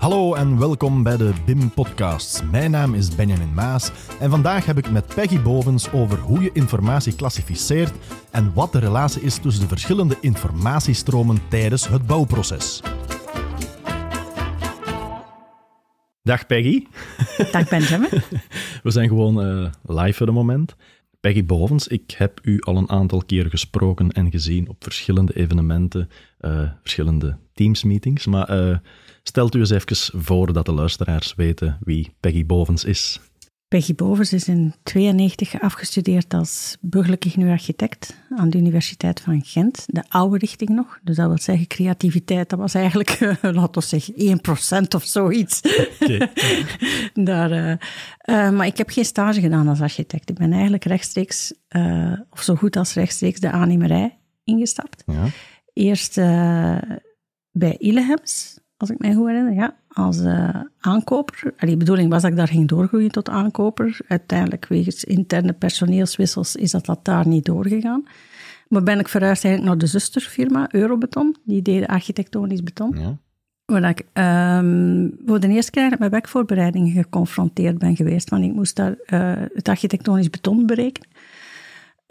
Hallo en welkom bij de BIM Podcasts. Mijn naam is Benjamin Maas en vandaag heb ik met Peggy Bovens over hoe je informatie klassificeert en wat de relatie is tussen de verschillende informatiestromen tijdens het bouwproces. Dag Peggy. Dag Benjamin. We zijn gewoon uh, live voor het moment. Peggy Bovens, ik heb u al een aantal keer gesproken en gezien op verschillende evenementen, uh, verschillende Teams-meetings. Maar uh, stelt u eens even voor dat de luisteraars weten wie Peggy Bovens is. Peggy Bovens is in 92 afgestudeerd als burgerlijk ingenieur-architect aan de Universiteit van Gent. De oude richting nog. Dus dat wil zeggen, creativiteit, dat was eigenlijk, laten we zeggen, 1% of zoiets. Okay. Daar, uh, uh, maar ik heb geen stage gedaan als architect. Ik ben eigenlijk rechtstreeks, uh, of zo goed als rechtstreeks, de aannemerij ingestapt. Ja. Eerst bij Illehems, als ik mij goed herinner, ja, als uh, aankoper. Allee, de bedoeling was dat ik daar ging doorgroeien tot aankoper. Uiteindelijk, wegens interne personeelswissels, is dat, dat daar niet doorgegaan. Maar ben ik verhuisd eigenlijk naar de zusterfirma, Eurobeton. Die deden architectonisch beton. Ja. Waar ik um, voor de eerste keer met werkvoorbereidingen geconfronteerd ben geweest. Want ik moest daar uh, het architectonisch beton berekenen.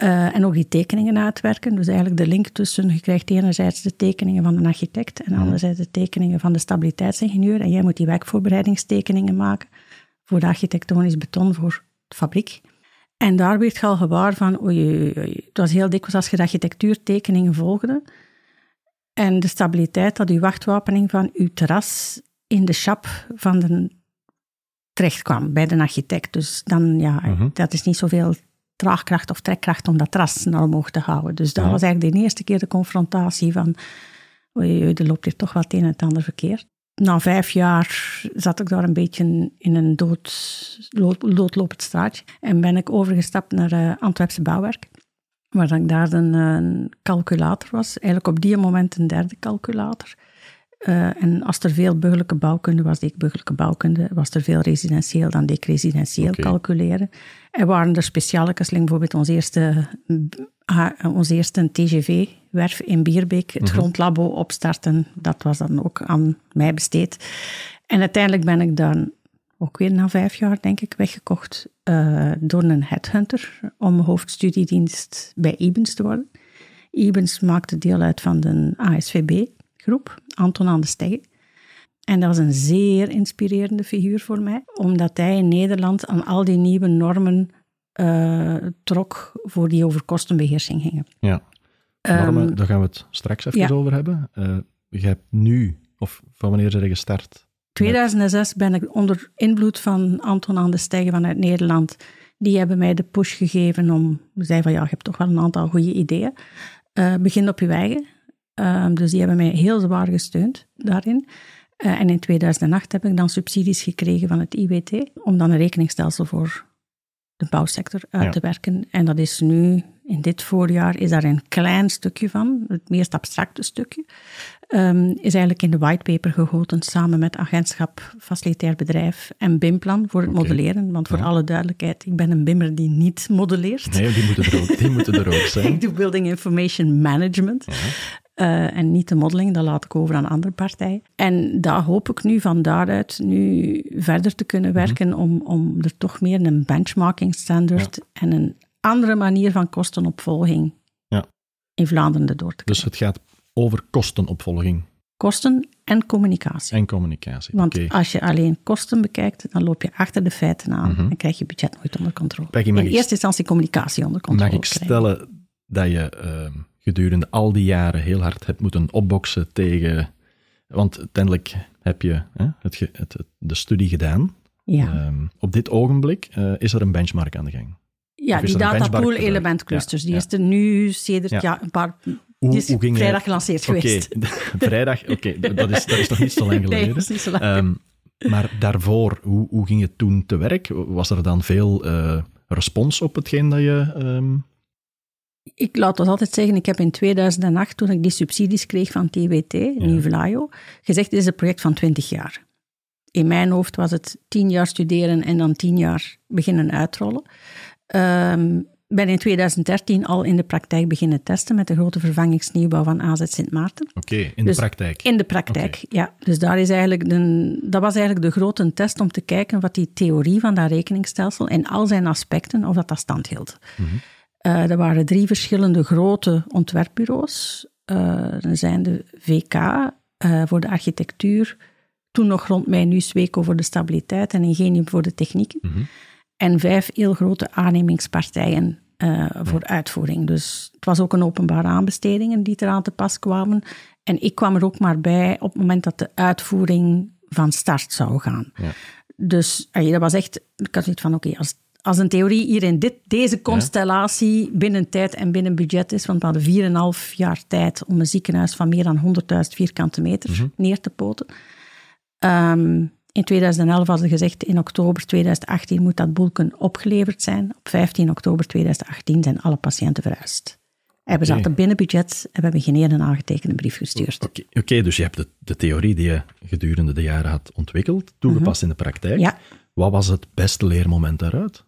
Uh, en ook die tekeningen uitwerken. Dus eigenlijk de link tussen, je krijgt enerzijds de tekeningen van een architect en anderzijds de tekeningen van de stabiliteitsingenieur. En jij moet die werkvoorbereidingstekeningen maken voor de architectonisch beton voor de fabriek. En daar werd je al gewaar van, oei, oei, oei. het was heel dikwijls als je de architectuurtekeningen volgde en de stabiliteit dat uw wachtwapening van uw terras in de chap van de terecht kwam bij de architect. Dus dan, ja, uh dat is niet zoveel draagkracht of trekkracht om dat ras naar omhoog te houden. Dus dat was eigenlijk de eerste keer de confrontatie van, oei, er loopt hier toch wat een en het ander verkeerd. Na vijf jaar zat ik daar een beetje in een dood, doodlopend straatje en ben ik overgestapt naar uh, Antwerpse bouwwerk. Waar ik daar een, een calculator was, eigenlijk op die moment een derde calculator. Uh, en als er veel burgerlijke bouwkunde was, deed ik burgerlijke bouwkunde. Was er veel residentieel, dan deed ik residentieel okay. calculeren. En waren er speciale kasseling, bijvoorbeeld ons eerste, uh, ons eerste TGV-werf in Bierbeek, het mm -hmm. grondlabo opstarten. Dat was dan ook aan mij besteed. En uiteindelijk ben ik dan ook weer na vijf jaar, denk ik, weggekocht uh, door een headhunter om hoofdstudiedienst bij Ibens te worden. Ibens maakte deel uit van de ASVB groep, Anton aan de Stegge. En dat was een zeer inspirerende figuur voor mij, omdat hij in Nederland aan al die nieuwe normen uh, trok voor die over kostenbeheersing gingen. Ja, normen, um, daar gaan we het straks even ja. over hebben. Uh, je hebt nu, of van wanneer zijn je gestart? 2006 ben ik onder invloed van Anton aan de Stegge vanuit Nederland. Die hebben mij de push gegeven om, zeiden van ja, je hebt toch wel een aantal goede ideeën. Uh, begin op je eigen. Um, dus die hebben mij heel zwaar gesteund daarin. Uh, en in 2008 heb ik dan subsidies gekregen van het IWT om dan een rekeningstelsel voor de bouwsector uit ja. te werken. En dat is nu, in dit voorjaar, is daar een klein stukje van, het meest abstracte stukje, um, is eigenlijk in de whitepaper gegoten samen met agentschap Facilitair Bedrijf en BIM-plan voor het okay. modelleren. Want voor ja. alle duidelijkheid, ik ben een BIMmer die niet modelleert. Nee, die moeten er ook, die moeten er ook zijn. ik doe Building Information Management. Ja. Uh, en niet de modeling, dat laat ik over aan andere partijen. En daar hoop ik nu van daaruit nu verder te kunnen werken mm -hmm. om, om er toch meer een benchmarking standaard ja. en een andere manier van kostenopvolging ja. in Vlaanderen door te krijgen. Dus het gaat over kostenopvolging? Kosten en communicatie. En communicatie, Want okay. als je alleen kosten bekijkt, dan loop je achter de feiten aan mm -hmm. en krijg je budget nooit onder controle. Peggy, in eerste instantie communicatie onder controle Mag ik krijgen. stellen dat je... Uh, gedurende al die jaren heel hard hebt moeten opboksen tegen. Want uiteindelijk heb je hè, het, het, het, de studie gedaan. Ja. Um, op dit ogenblik uh, is er een benchmark aan de gang. Ja, die datapool element clusters. Ja, die ja. is er nu sedert ja. een paar. Hoe, die is hoe ging vrijdag gelanceerd okay. geweest. vrijdag, oké, okay. dat, is, dat is nog niet zo lang geleden. Nee, dat is niet zo lang. Um, maar daarvoor, hoe, hoe ging het toen te werk? Was er dan veel uh, respons op hetgeen dat je um, ik laat dat altijd zeggen, ik heb in 2008, toen ik die subsidies kreeg van TWT, ja. Gezegd, dit is een project van 20 jaar. In mijn hoofd was het 10 jaar studeren en dan 10 jaar beginnen uitrollen. Um, ben in 2013 al in de praktijk beginnen testen met de grote vervangingsnieuwbouw van AZ Sint Maarten. Oké, in de Dus praktijk. In de praktijk, ja. Dus daar is eigenlijk de, dat was eigenlijk de grote test om te kijken wat die theorie van dat rekeningstelsel in al zijn aspecten, of dat dat stand hield. Eh, er waren drie verschillende grote ontwerpbureaus. Eh, er zijn de VK eh, voor de architectuur, toen nog rond mij, nu Sweco voor de stabiliteit en Ingenium voor de technieken. En vijf heel grote aannemingspartijen voor uitvoering. Dus het was ook een openbare aanbestedingen die eraan te pas kwamen. En ik kwam er ook maar bij op het moment dat de uitvoering van start zou gaan. Ja. Dus dat was echt, ik had zoiets van, oké, als, als een theorie hier in dit, deze constellatie binnen tijd en binnen budget is, want we hadden 4,5 jaar tijd om een ziekenhuis van meer dan 100.000 vierkante meter neer te poten. Ehm, in 2011 hadden ze gezegd, in oktober 2018 moet dat boelken opgeleverd zijn. Op 15 oktober 2018 zijn alle patiënten verhuisd. En we zaten binnen budget en we hebben geen ene aangetekende brief gestuurd. Oké, oké, dus je hebt de, de theorie die je gedurende de jaren had ontwikkeld, toegepast in de praktijk. Ja. Wat was het beste leermoment daaruit?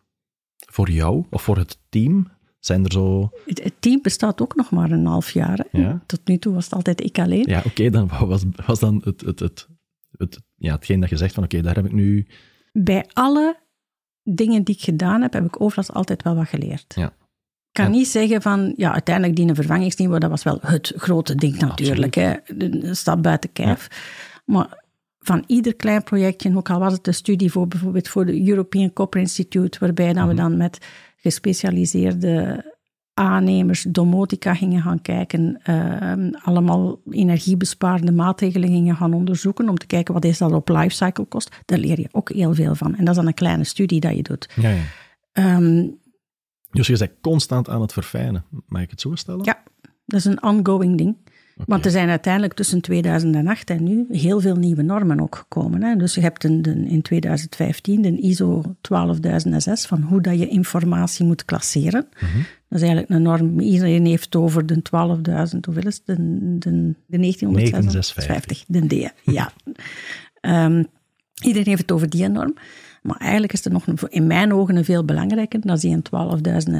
Voor jou of voor het team? Zijn er zo... Het, het team bestaat ook nog maar een half jaar. Ja. Tot nu toe was het altijd ik alleen. Ja, oké, dan was, was dan het, het, het, het, ja, hetgeen dat je zegt van, oké, daar heb ik nu... Bij alle dingen die ik gedaan heb, heb ik overigens altijd wel wat geleerd. Ja. Ik kan Ja. niet zeggen van, ja, uiteindelijk die vervangingsniveau, dat was wel het grote ding natuurlijk. Hè. De stap buiten kijf. Maar van ieder klein projectje, ook al was het een studie voor bijvoorbeeld voor de European Copper Institute, waarbij dat we dan met gespecialiseerde aannemers domotica gingen gaan kijken, ehm, allemaal energiebesparende maatregelen gingen gaan onderzoeken om te kijken wat is dat op lifecycle kost. Daar leer je ook heel veel van. En dat is dan een kleine studie dat je doet. Ja, ja. Dus je bent constant aan het verfijnen. Mag ik het zo stellen? ja, dat is een ongoing ding. Want er zijn uiteindelijk tussen 2008 en nu heel veel nieuwe normen ook gekomen. Hè. Dus je hebt een, in 2015 de ISO 12006 van hoe dat je informatie moet klasseren. Dat is eigenlijk een norm. Iedereen heeft over de 12.000, hoeveel is het? De, de, de 1956. De D, ja. Ehm, iedereen heeft het over die norm. Maar eigenlijk is er nog een, in mijn ogen een veel belangrijker. Dat is die in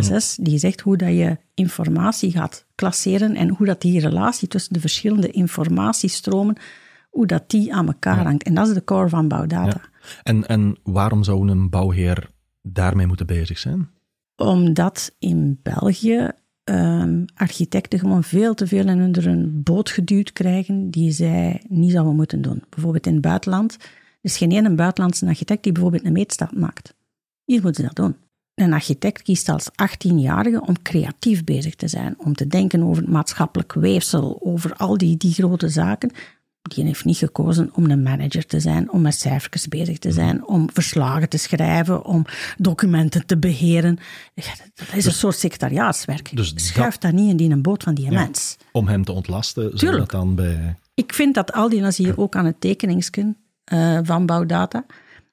12.006, die zegt hoe dat je informatie gaat klasseren en hoe dat die relatie tussen de verschillende informatiestromen, hoe dat die aan elkaar hangt. En dat is de core van bouwdata. En, en waarom zou een bouwheer daarmee moeten bezig zijn? Omdat in België ehm, architecten gewoon veel te veel in een boot geduwd krijgen die zij niet zouden moeten doen. Bijvoorbeeld in het buitenland. Er is geen ene buitenlandse architect die bijvoorbeeld een meetstap maakt. Hier moeten ze dat doen. Een architect kiest als 18-jarige om creatief bezig te zijn, om te denken over het maatschappelijk weefsel, over al die, die grote zaken. Die heeft niet gekozen om een manager te zijn, om met cijfertjes bezig te zijn, om verslagen te schrijven, om documenten te beheren. Dat is een soort secretariaatswerk. dus Schuif dat niet in die een boot van die mens. Om hem te ontlasten, zou Tuurlijk. dat dan bij... Ik vind dat al die, dat zie je ook aan het tekeningsken eh, van bouwdata.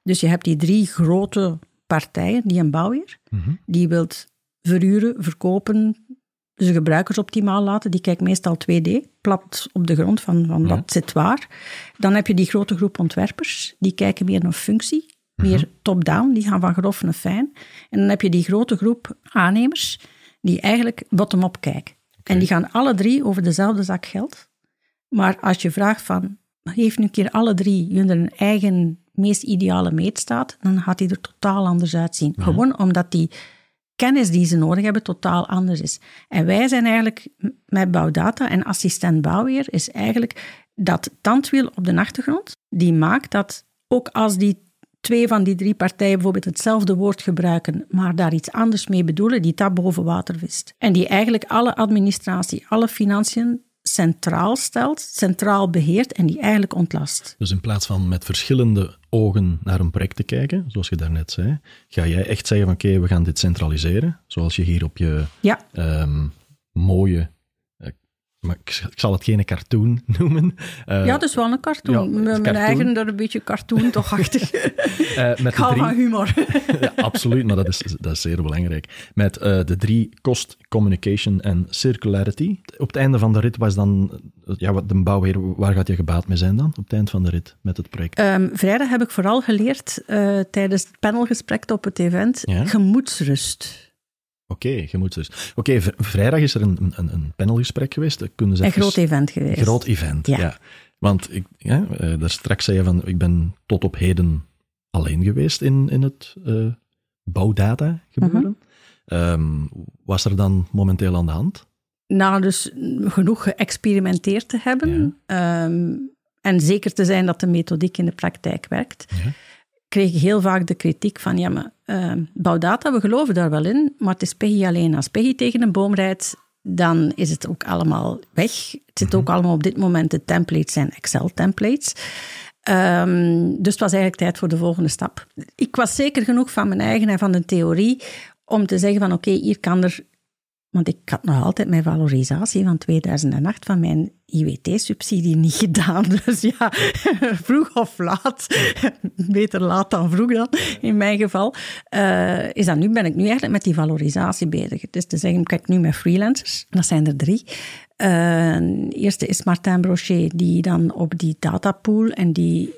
Dus je hebt die drie grote partijen, die een bouwheer, die wilt verhuren, verkopen, zijn gebruikers optimaal laten. Die kijkt meestal 2D, plat op de grond van, van wat zit waar. Dan heb je die grote groep ontwerpers, die kijken meer naar functie, meer top-down, die gaan van grof naar fijn. En dan heb je die grote groep aannemers, die eigenlijk bottom-up kijken. En die gaan alle drie over dezelfde zak geld. Maar als je vraagt van, geef nu een keer alle drie hun eigen meest ideale meetstaat, dan gaat die er totaal anders uitzien. Gewoon omdat die kennis die ze nodig hebben totaal anders is. En wij zijn eigenlijk met bouwdata en assistent bouwheer is eigenlijk dat tandwiel op de achtergrond, die maakt dat ook als die twee van die drie partijen bijvoorbeeld hetzelfde woord gebruiken, maar daar iets anders mee bedoelen, die dat boven water vist. En die eigenlijk alle administratie, alle financiën centraal stelt, centraal beheert en die eigenlijk ontlast. Dus in plaats van met verschillende ogen naar een project te kijken, zoals je daarnet zei, ga jij echt zeggen van oké, we gaan dit centraliseren, zoals je hier op je Ja, ehm, mooie, maar ik, ik zal het geen cartoon noemen. eh, ja, dat is wel een cartoon. ja, het Mijn cartoon. eigen, dat een beetje cartoon toch achtig. eh, met de drie, van humor. ja, absoluut, maar dat is, dat is zeer belangrijk. Met eh, de drie cost, communication en circularity. Op het einde van de rit was dan, ja, wat de bouwheer, waar gaat je gebaat mee zijn dan? Op het eind van de rit met het project? Ehm, vrijdag heb ik vooral geleerd tijdens het panelgesprek op het event Ja. gemoedsrust. Oké, je moet dus. Oké, vrijdag is er een, een, een panelgesprek geweest. Kunnen ze een groot event geweest. Een groot event, ja. Want ik, ja, uh, daar straks zei je van, ik ben tot op heden alleen geweest in, in het uh, bouwdata gebeuren. Mm was er dan momenteel aan de hand? Nou, dus genoeg geëxperimenteerd te hebben. Ehm, en zeker te zijn dat de methodiek in de praktijk werkt. Ja kreeg ik heel vaak de kritiek van, ja, maar uh, bouwdata, we geloven daar wel in, maar het is Peggy alleen. Als Peggy tegen een boom rijdt, dan is het ook allemaal weg. Het zit mhm. ook allemaal op dit moment, de templates zijn Excel-templates. Um, dus het was eigenlijk tijd voor de volgende stap. Ik was zeker genoeg van mijn eigen en van de theorie om te zeggen van oké, hier kan er want ik had nog altijd mijn valorisatie van 2008 van mijn IWT-subsidie niet gedaan. Dus ja, vroeg of laat, beter laat dan vroeg dan, in mijn geval, uh, is dat nu, ben ik nu eigenlijk met die valorisatie bezig. Het is te zeggen, kijk nu met freelancers, dat zijn er drie. Uh, eerste is Martin Brochet, die dan op die datapool en die,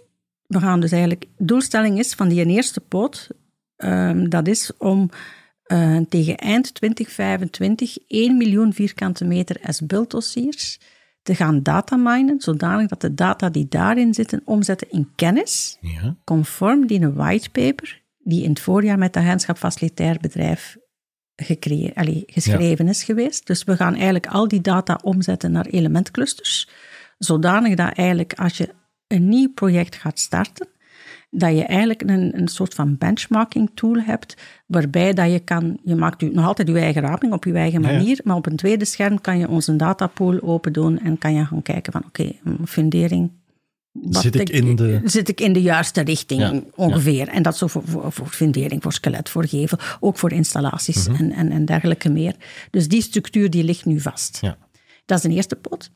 we gaan dus eigenlijk, doelstelling is van die eerste poot, uh, dat is om uh, tegen eind 2025 1 miljoen vierkante meter S-build-dossiers te gaan dataminen, zodanig dat de data die daarin zitten omzetten in kennis, ja. conform die een whitepaper, die in het voorjaar met het agentschap facilitair bedrijf allee, geschreven is geweest. Dus we gaan eigenlijk al die data omzetten naar elementclusters, zodanig dat eigenlijk als je een nieuw project gaat starten, dat je eigenlijk een, een soort van benchmarking tool hebt, waarbij dat je kan, je maakt u, nog altijd je eigen raping op je eigen manier, maar op een tweede scherm kan je onze datapool open doen en kan je gaan kijken van oké, fundering, zit ik, in de... Zit ik in de juiste richting ongeveer? En dat zo voor, voor, voor, fundering, voor skelet, voor gevel, ook voor installaties mhm. en, en, en dergelijke meer. Dus die structuur die ligt nu vast. Ja. Dat is de eerste pot.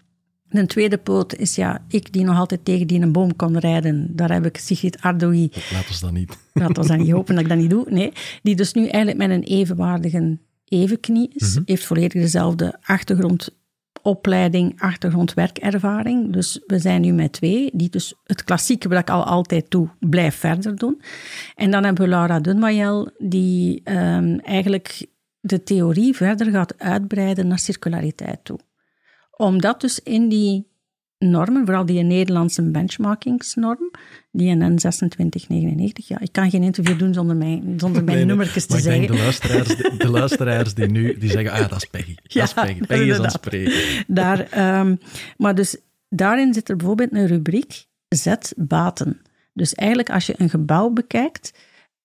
De tweede poot is ja, ik die nog altijd tegen die een boom kon rijden. Daar heb ik Sigrid Ardoui. Laat ons dat niet. Laat ons dat niet hopen dat ik dat niet doe. Nee, die dus nu eigenlijk met een evenwaardige evenknie is. Mhm. Heeft volledig dezelfde achtergrondopleiding, achtergrondwerkervaring. Dus we zijn nu met twee, die dus het klassieke wat ik al altijd doe, blijft verder doen. En dan hebben we Laura Dunmayel, die um, eigenlijk de theorie verder gaat uitbreiden naar circulariteit toe omdat dus in die normen, vooral die Nederlandse benchmarkingsnorm, die NN 2699, ja, ik kan geen interview doen zonder mijn, zonder mijn nee, nummertjes te zeggen. de luisteraars, de, luisteraars die nu die zeggen, ah, dat is Peggy. Dat is Peggy. Peggy is aan het spreken. Daar, um, maar dus daarin zit er bijvoorbeeld een rubriek Z-baten. Dus eigenlijk als je een gebouw bekijkt,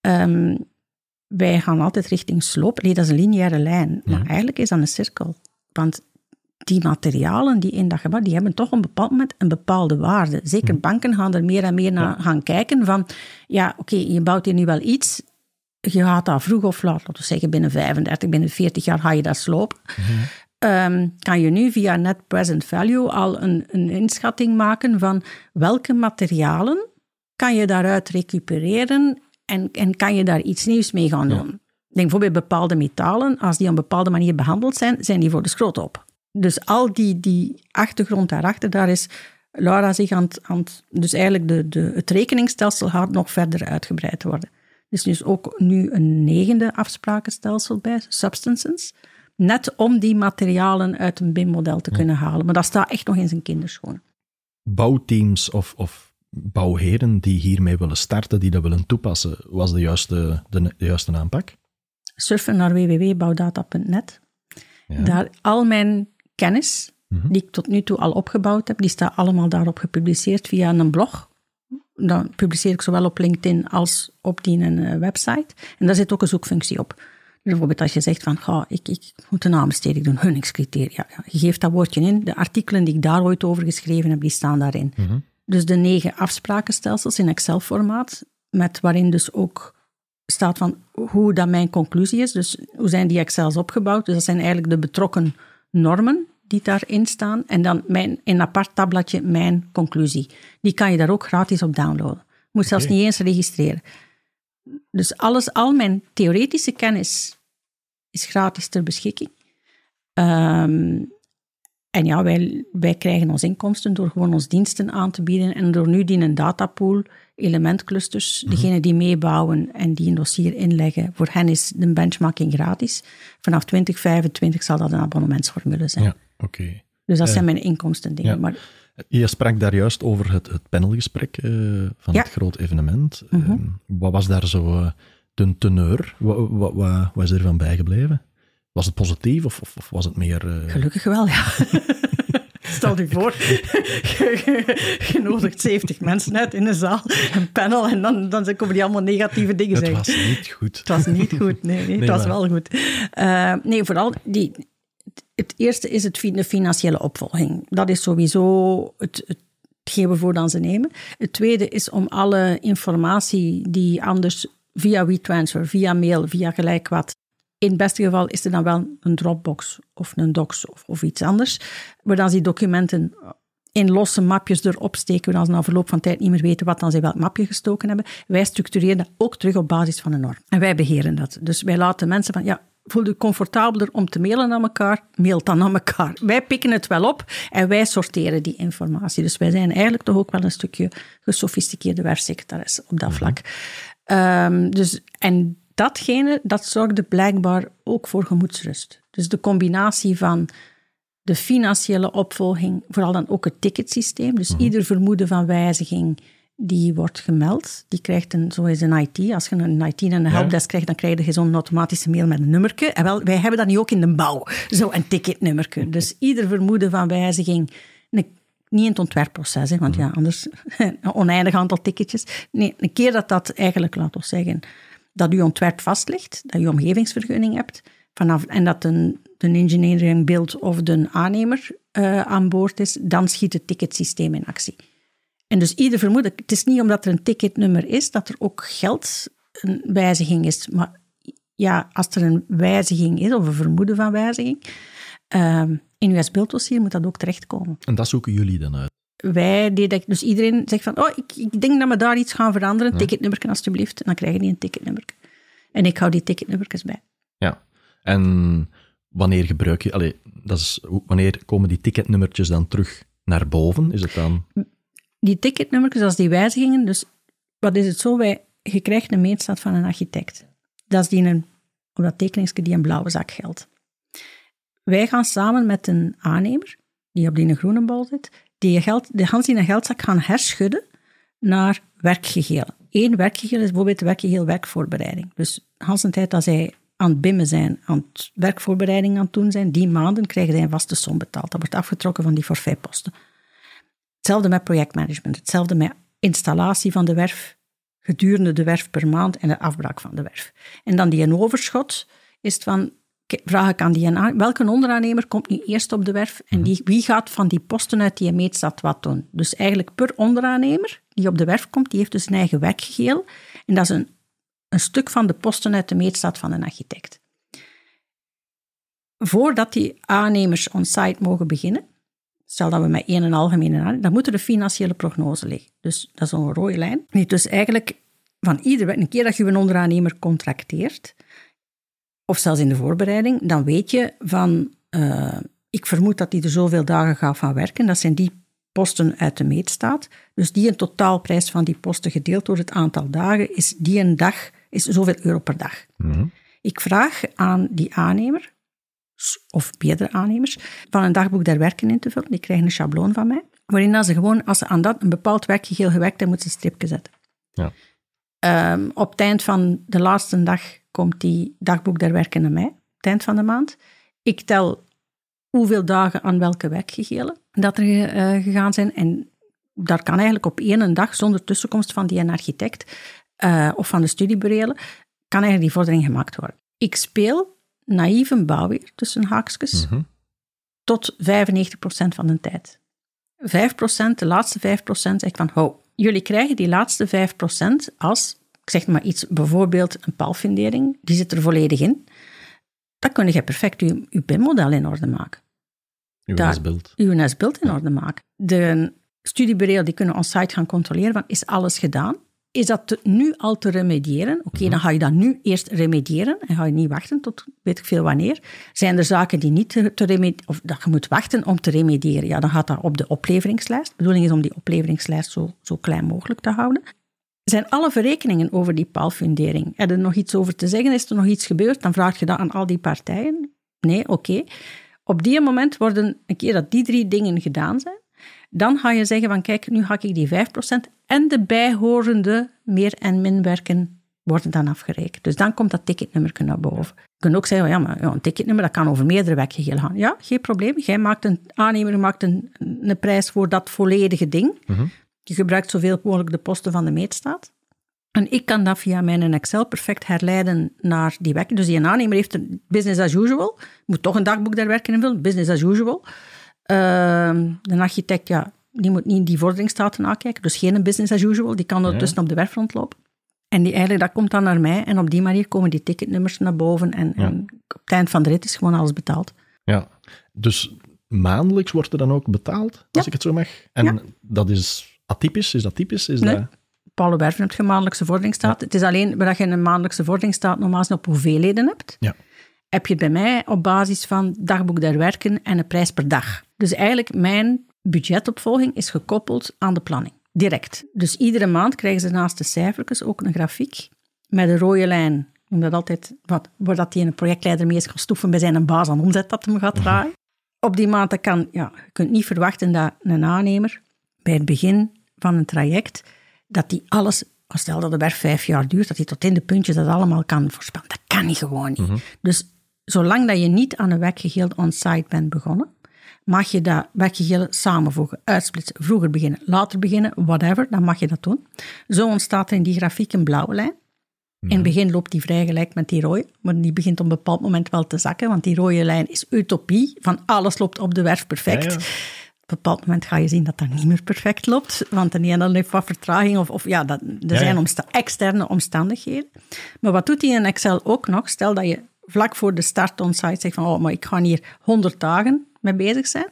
um, wij gaan altijd richting sloop. Nee, dat is een lineaire lijn. Maar eigenlijk is dat een cirkel. Want die materialen die in dat gebouw, die hebben toch op een bepaald moment een bepaalde waarde. Zeker banken gaan er meer en meer naar gaan kijken van, ja, oké, je bouwt hier nu wel iets, je gaat dat vroeg of laat, laten we zeggen binnen 35, binnen 40 jaar ga je dat slopen. Ehm, kan je nu via net present value al een, een inschatting maken van welke materialen kan je daaruit recupereren en, en kan je daar iets nieuws mee gaan doen. Denk bijvoorbeeld bepaalde metalen, als die op een bepaalde manier behandeld zijn, zijn die voor de schroot op. Dus al die, die achtergrond daarachter, daar is Laura zich aan het... dus eigenlijk de, de, het rekeningsstelsel gaat nog verder uitgebreid worden. Dus er is ook nu een negende afsprakenstelsel bij, substances. Net om die materialen uit een BIM-model te kunnen halen. Maar dat staat echt nog in zijn kinderschoenen. Bouwteams of, of bouwheren die hiermee willen starten, die dat willen toepassen, was de juiste, de, de juiste aanpak? Surfen naar www.bouwdata.net. Ja. Daar al mijn kennis mhm. die ik tot nu toe al opgebouwd heb, die staat allemaal daarop gepubliceerd via een blog. Dan publiceer ik zowel op LinkedIn als op die een eh, website. En daar zit ook een zoekfunctie op. Bijvoorbeeld als je zegt van, ga, ik, ik moet een aanbesteding doen, hunningscriteria. Ja, je geeft dat woordje in. De artikelen die ik daar ooit over geschreven heb, die staan daarin. Mhm. Dus de negen afsprakenstelsels in Excel-formaat, met waarin dus ook staat van hoe dat mijn conclusie is. Dus hoe zijn die Excels opgebouwd? Dus dat zijn eigenlijk de betrokken normen die daarin staan. En dan mijn, in een apart tabbladje mijn conclusie. Die kan je daar ook gratis op downloaden. Je moet zelfs niet eens registreren. Dus alles, al mijn theoretische kennis is gratis ter beschikking. Ehm, En ja, wij, wij krijgen ons inkomsten door gewoon ons diensten aan te bieden en door nu die een datapool, elementclusters, mm degenen die meebouwen en die een dossier inleggen, voor hen is de benchmarking gratis. Vanaf 2025 zal dat een abonnementsformule zijn. Ja, oké. Dus dat zijn mijn inkomsten dingen. Maar, je sprak daar juist over het, het panelgesprek uh, van het groot evenement. Mhm. Ehm, wat was daar zo uh, de teneur? Wat, wat, wat, wat is er van bijgebleven? Was het positief of, of, was het meer... Uh... Gelukkig wel, ja. Stel je voor, je nodigt 70 mensen uit in een zaal, een panel, en dan, dan komen die allemaal negatieve dingen zeggen. Het was niet goed. Het was niet goed, nee, nee, het was wel goed. Uh, nee, vooral die, het eerste is het, de financiële opvolging. Dat is sowieso het, het hetgeen we voor dan ze nemen. Het tweede is om alle informatie die anders via WeTransfer, via mail, via gelijk wat in het beste geval is er dan wel een Dropbox of een Docs of, of iets anders, waar dan die documenten in losse mapjes erop steken, waar ze na verloop van tijd niet meer weten wat dan ze welk mapje gestoken hebben. Wij structureren dat ook terug op basis van een norm. En wij beheren dat. Dus wij laten mensen van, ja, voel je comfortabeler om te mailen naar elkaar, mail dan naar elkaar. Wij pikken het wel op en wij sorteren die informatie. Dus wij zijn eigenlijk toch ook wel een stukje gesofisticeerde werksecretaris op dat vlak. Um, dus, en datgene, dat zorgde blijkbaar ook voor gemoedsrust. Dus de combinatie van de financiële opvolging, vooral dan ook het ticketsysteem. Dus Mhm. ieder vermoeden van wijziging die wordt gemeld. Die krijgt een, zo is een IT. Als je een IT en een helpdesk krijgt, dan krijg je zo'n automatische mail met een nummerke. En wel, wij hebben dat nu ook in de bouw, zo een ticketnummerke. Dus ieder vermoeden van wijziging, een, niet in het ontwerpproces, hè, want ja, anders een oneindig aantal ticketjes. Nee, een keer dat dat eigenlijk, laten we zeggen, dat je ontwerp vast ligt, dat je omgevingsvergunning hebt, vanaf, en dat een, de engineering build of de aannemer uh, aan boord is, dan schiet het ticketsysteem in actie. En dus ieder vermoeden, het is niet omdat er een ticketnummer is, dat er ook geld een wijziging is. Maar ja, als er een wijziging is, of een vermoeden van wijziging, uh, in uw beelddossier moet dat ook terechtkomen. En dat zoeken jullie dan uit? Wij deden, dus iedereen zegt van, oh, ik, ik denk dat we daar iets gaan veranderen, ja. ticketnummer alstublieft, en dan krijg je die een ticketnummer. En ik hou die ticketnummertjes bij. Ja, en wanneer gebruik je, allee, dat is, wanneer komen die ticketnummertjes dan terug naar boven? Is het dan... Die ticketnummertjes, als die wijzigingen, dus wat is het zo, wij, je krijgt een meetstaat van een architect. Dat is die een, op dat tekeningsje die een blauwe zak geldt. Wij gaan samen met een aannemer, die op die groene bal zit, die geld, de Hans een geldzak gaan herschudden naar werkgegelen. Eén werkgegeel is bijvoorbeeld werkgeheel werkvoorbereiding. Dus Hans een tijd dat zij aan het bimmen zijn, aan het werkvoorbereiding aan het doen zijn, die maanden krijgen zij een vaste som betaald. Dat wordt afgetrokken van die forfaitposten. Hetzelfde met projectmanagement, hetzelfde met installatie van de werf gedurende de werf per maand en de afbraak van de werf. En dan die een overschot is van, vraag ik aan die een, welke onderaannemer komt nu eerst op de werf en die, wie gaat van die posten uit die meetstad wat doen. Dus eigenlijk per onderaannemer die op de werf komt, die heeft dus een eigen werkgeheel en dat is een, een stuk van de posten uit de meetstad van een architect. Voordat die aannemers on-site mogen beginnen, stel dat we met één en algemene aannemer, dan moet er de financiële prognose liggen. Dus dat is zo'n rode lijn. Dus eigenlijk van ieder, een keer dat je een onderaannemer contracteert, of zelfs in de voorbereiding, dan weet je van, uh, ik vermoed dat die er zoveel dagen gaat van werken. Dat zijn die posten uit de meetstaat. Dus die een totaalprijs van die posten gedeeld door het aantal dagen, is die een dag, is zoveel euro per dag. Mm -hmm. Ik vraag aan die aannemer, of meerdere aannemers, van een dagboek der werken in te vullen. Die krijgen een schabloon van mij, waarin ze gewoon, als ze aan dat een bepaald werkgeheel gewerkt hebben, moeten ze een stripje zetten. Ja. Um, op het eind van de laatste dag komt die dagboek der werken naar mij, op het eind van de maand. Ik tel hoeveel dagen aan welke werkgehelen dat er uh, gegaan zijn. En daar kan eigenlijk op één dag, zonder tussenkomst van die architect uh, of van de studieburelen, kan eigenlijk die vordering gemaakt worden. Ik speel naïef een bouwweer, tussen haakjes, mm -hmm. tot 95% van de tijd. 5%, de laatste 5% zeg ik van, ho, jullie krijgen die laatste 5% als ik zeg maar iets, bijvoorbeeld een paalfundering, die zit er volledig in. Dan kun je perfect je, je BIM-model in orde maken. Uw nesbeeld. Uw nesbeeld in orde maken. De studiebureau die kunnen on-site gaan controleren van, is alles gedaan? Is dat nu al te remediëren? Oké, dan ga je dat nu eerst remediëren en ga je niet wachten tot weet ik veel wanneer. Zijn er zaken die niet te, te remediëren, of dat je moet wachten om te remediëren? Ja, dan gaat dat op de opleveringslijst. De bedoeling is om die opleveringslijst zo, zo klein mogelijk te houden. Zijn alle verrekeningen over die paalfundering? Er er nog iets over te zeggen? Is er nog iets gebeurd? Dan vraag je dat aan al die partijen. Nee, oké. Op die moment worden, een keer dat die drie dingen gedaan zijn, dan ga je zeggen van kijk, nu ga ik die 5% en de bijhorende meer- en minwerken worden dan afgerekend. Dus dan komt dat ticketnummer naar boven. Je kunt ook zeggen, ja, maar ja, een ticketnummer dat kan over meerdere werkgegelen gaan. Ja, geen probleem. Jij maakt een aannemer maakt een, een prijs voor dat volledige ding. Je gebruikt zoveel mogelijk de posten van de meetstaat. En ik kan dat via mijn Excel perfect herleiden naar die werken. Dus die aannemer heeft een business as usual. Moet toch een dagboek daar werken invullen, business as usual. Ehm, de architect, ja, die moet niet die vorderingsstaten nakijken. Dus geen business as usual. Die kan ondertussen op de werfront lopen. En die, eigenlijk, dat komt dan naar mij. En op die manier komen die ticketnummers naar boven. En, en op het eind van de rit is gewoon alles betaald. Ja, dus maandelijks wordt er dan ook betaald, als Ja. ik het zo mag. En dat is atypisch? Is dat typisch? Is Nee. dat... Op alle werven heb je maandelijkse vorderingsstaat. Het is alleen dat je een maandelijkse vorderingsstaat normaal op hoeveelheden hebt. Ja. Heb je het bij mij op basis van dagboek der werken en een prijs per dag. Dus eigenlijk mijn budgetopvolging is gekoppeld aan de planning. Direct. Dus iedere maand krijgen ze naast de cijfertjes ook een grafiek met een rode lijn. Omdat altijd, wat, waar dat die een projectleider mee is gaan stoeven bij zijn baas aan omzet dat hem gaat draaien. Op die maand, dat kan, ja, je kunt niet verwachten dat een aannemer bij het begin van een traject, dat die alles, stel dat de werf vijf jaar duurt, dat hij tot in de puntjes dat allemaal kan voorspellen. Dat kan niet gewoon niet. Dus zolang dat je niet aan een werkgeheel on-site bent begonnen, mag je dat werkgeheel samenvoegen, uitsplitsen, vroeger beginnen, later beginnen, whatever, dan mag je dat doen. Zo ontstaat er in die grafiek een blauwe lijn. In het begin loopt die vrij gelijk met die rode, maar die begint op een bepaald moment wel te zakken, want die rode lijn is utopie, van alles loopt op de werf perfect. Ja, ja. Op een bepaald moment ga je zien dat dat niet meer perfect loopt, want de ene heeft wat vertraging, of, of ja, dat, er zijn omsta- externe omstandigheden. Maar wat doet hij in Excel ook nog? Stel dat je vlak voor de start on-site zegt van, oh, maar ik ga hier 100 dagen mee bezig zijn,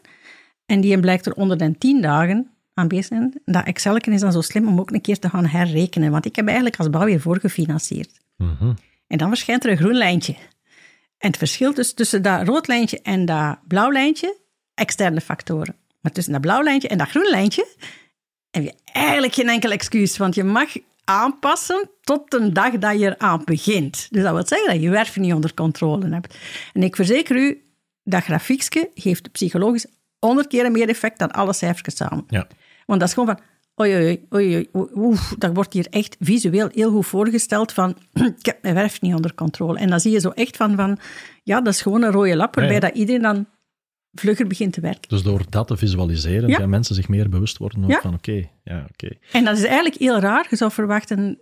en die blijkt er onder de 10 dagen aan bezig zijn. Dat Excel is dan zo slim om ook een keer te gaan herrekenen, want ik heb eigenlijk als bouwer voorgefinancierd. Mhm. En dan verschijnt er een groen lijntje. En het verschil dus tussen dat rood lijntje en dat blauw lijntje, externe factoren. Maar tussen dat blauw lijntje en dat groen lijntje heb je eigenlijk geen enkel excuus, want je mag aanpassen tot de dag dat je eraan begint. Dus dat wil zeggen dat je werf niet onder controle hebt. En ik verzeker u, dat grafiekje heeft psychologisch honderd keer meer effect dan alle cijfers samen. Ja. Want dat is gewoon van, oei, oei, oei, oei, oef, dat wordt hier echt visueel heel goed voorgesteld van, ik heb mijn werf niet onder controle. En dan zie je zo echt van, van ja, dat is gewoon een rode lap, waarbij Ja, ja. dat iedereen dan vlugger begint te werken. Dus door dat te visualiseren, gaan mensen zich meer bewust worden van oké, ja, oké. En dat is eigenlijk heel raar. Je zou verwachten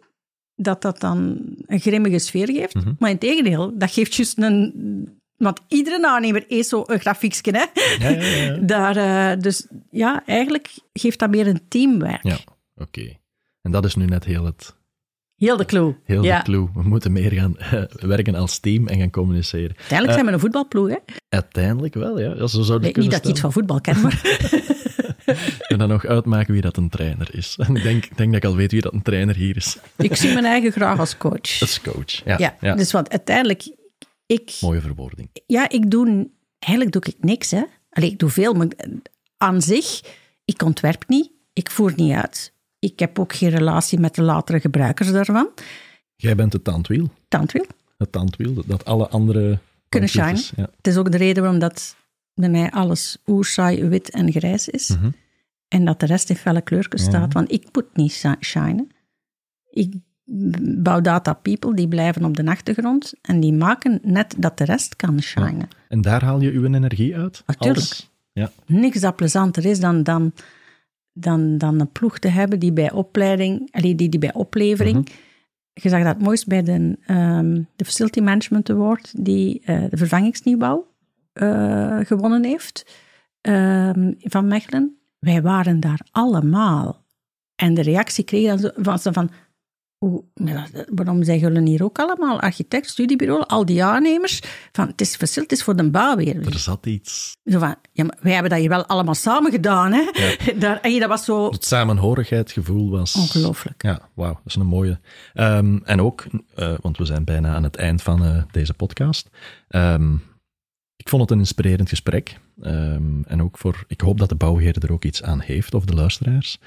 dat dat dan een grimmige sfeer geeft. Mhm. Maar in tegendeel, dat geeft juist een... Want iedere aannemer is zo een grafiekje, hè. Ja, ja, ja. ja. Daar, eh, dus ja, eigenlijk geeft dat meer een teamwerk. Ja, oké. En dat is nu net heel het Heel de clue. heel de clue. We moeten meer gaan eh, werken als team en gaan communiceren. Uiteindelijk zijn we een voetbalploeg, hè. Uiteindelijk wel, ja. zo zou Nee, niet dat ik iets van voetbal ken, maar... En dan nog uitmaken wie dat een trainer is. En ik denk, denk dat ik al weet wie dat een trainer hier is. ik zie mijn eigen graag als coach. Is coach. Ja, ja. dus want uiteindelijk... Ik, mooie verwoording. ja, ik doe... Eigenlijk doe ik niks, hè. Allee, ik doe veel, maar aan zich... Ik ontwerp niet, ik voer niet uit. Ik heb ook geen relatie met de latere gebruikers daarvan. Jij bent het tandwiel. Tandwiel. Het tandwiel, dat- alle andere... Kunnen shinen. Ja. Het is ook de reden waarom dat bij mij alles oersaai, wit en grijs is. Mhm. En dat de rest in felle kleurtjes Ja. staat. Want ik moet niet shi- shinen. Ik bouw data people, die blijven op de achtergrond. En die maken net dat de rest kan shinen. En daar haal je uw energie uit? Natuurlijk. Ja. Niks dat plezanter is dan, dan, dan, dan een ploeg te hebben die bij opleiding, die, die bij oplevering. Mhm. Je zag dat het mooist bij de, ehm, de Facility Management Award, die eh, de vervangingsnieuwbouw eh, gewonnen heeft ehm, van Mechelen. Wij waren daar allemaal. En de reactie kreeg dan van, van Waarom zeggen jullie hier ook allemaal, architect, studiebureau, al die aannemers, van het is verschil, het is voor de bouw weer. Er zat iets. Zo van, ja, maar wij hebben dat hier wel allemaal samen gedaan, hè. Daar, en dat was zo... Het samenhorigheidsgevoel was... Ongelooflijk. Ja, wauw, dat is een mooie. Um, en ook, uh, want we zijn bijna aan het eind van uh, deze podcast. Um, ik vond het een inspirerend gesprek. Um, en ook voor, ik hoop dat de bouwheer er ook iets aan heeft, of de luisteraars.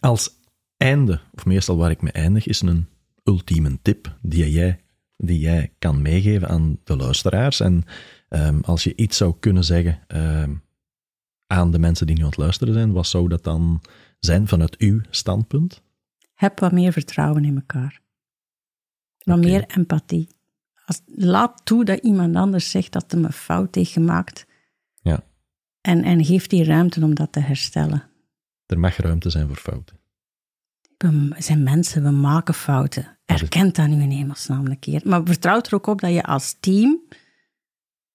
als einde, of meestal waar ik mee eindig, is een ultieme tip die jij, die jij kan meegeven aan de luisteraars. En um, als je iets zou kunnen zeggen um, aan de mensen die nu aan het luisteren zijn, wat zou dat dan zijn vanuit uw standpunt? Heb wat meer vertrouwen in elkaar. Wat okay. meer empathie. Als, laat toe dat iemand anders zegt dat hij een fout heeft gemaakt. Ja. En, en geef die ruimte om dat te herstellen. Er mag ruimte zijn voor fouten we zijn mensen, we maken fouten. Erkent dat nu in hemelsnaam een keer. Maar vertrouw er ook op dat je als team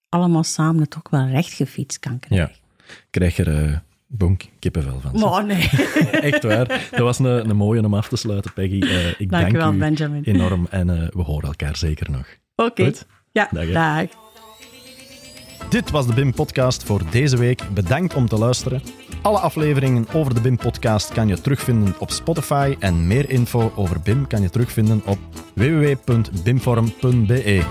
allemaal samen het ook wel recht gefietst kan krijgen. Ja, krijg er uh, bonk kippenvel van. Oh nee. Echt waar. Dat was een, een mooie om af te sluiten, Peggy. Uh, ik dank, dank wel, u Benjamin. enorm en uh, we horen elkaar zeker nog. Oké. Okay. Ja, dag. dag. Dit was de BIM-podcast voor deze week. Bedankt om te luisteren. Alle afleveringen over de BIM-podcast kan je terugvinden op Spotify en meer info over BIM kan je terugvinden op www.bimforum.be.